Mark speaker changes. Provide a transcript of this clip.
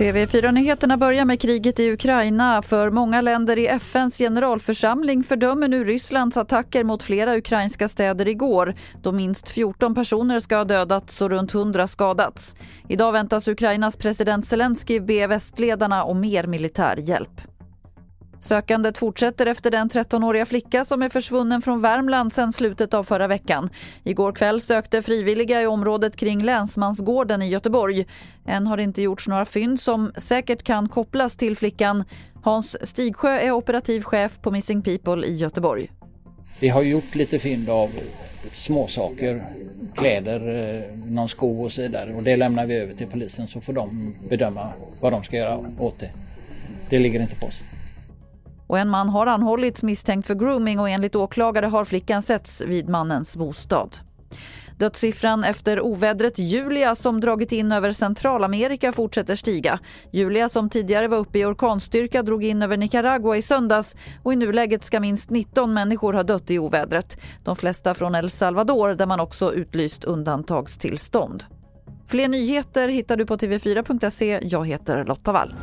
Speaker 1: TV4-nyheterna börjar med kriget i Ukraina. För många länder i FNs generalförsamling fördömer nu Rysslands attacker mot flera ukrainska städer igår då minst 14 personer ska ha dödats och runt 100 skadats. Idag väntas Ukrainas president Zelensky be västledarna om mer militär hjälp. Sökandet fortsätter efter den 13-åriga flicka som är försvunnen från Värmland sedan slutet av förra veckan. Igår kväll sökte frivilliga i området kring Länsmansgården i Göteborg. Än har det inte gjorts några fynd som säkert kan kopplas till flickan. Hans Stigsjö är operativ chef på Missing People i Göteborg.
Speaker 2: Vi har gjort lite fynd av småsaker, kläder, eh, någon sko och så vidare och det lämnar vi över till polisen så får de bedöma vad de ska göra åt det. Det ligger inte på oss.
Speaker 1: Och en man har anhållits misstänkt för grooming och enligt åklagare har flickan setts vid mannens bostad. Dödssiffran efter ovädret Julia som dragit in över Centralamerika fortsätter stiga. Julia som tidigare var uppe i orkanstyrka drog in över Nicaragua i söndags och i nuläget ska minst 19 människor ha dött i ovädret. De flesta från El Salvador där man också utlyst undantagstillstånd. Fler nyheter hittar du på tv4.se. Jag heter Lotta Wall.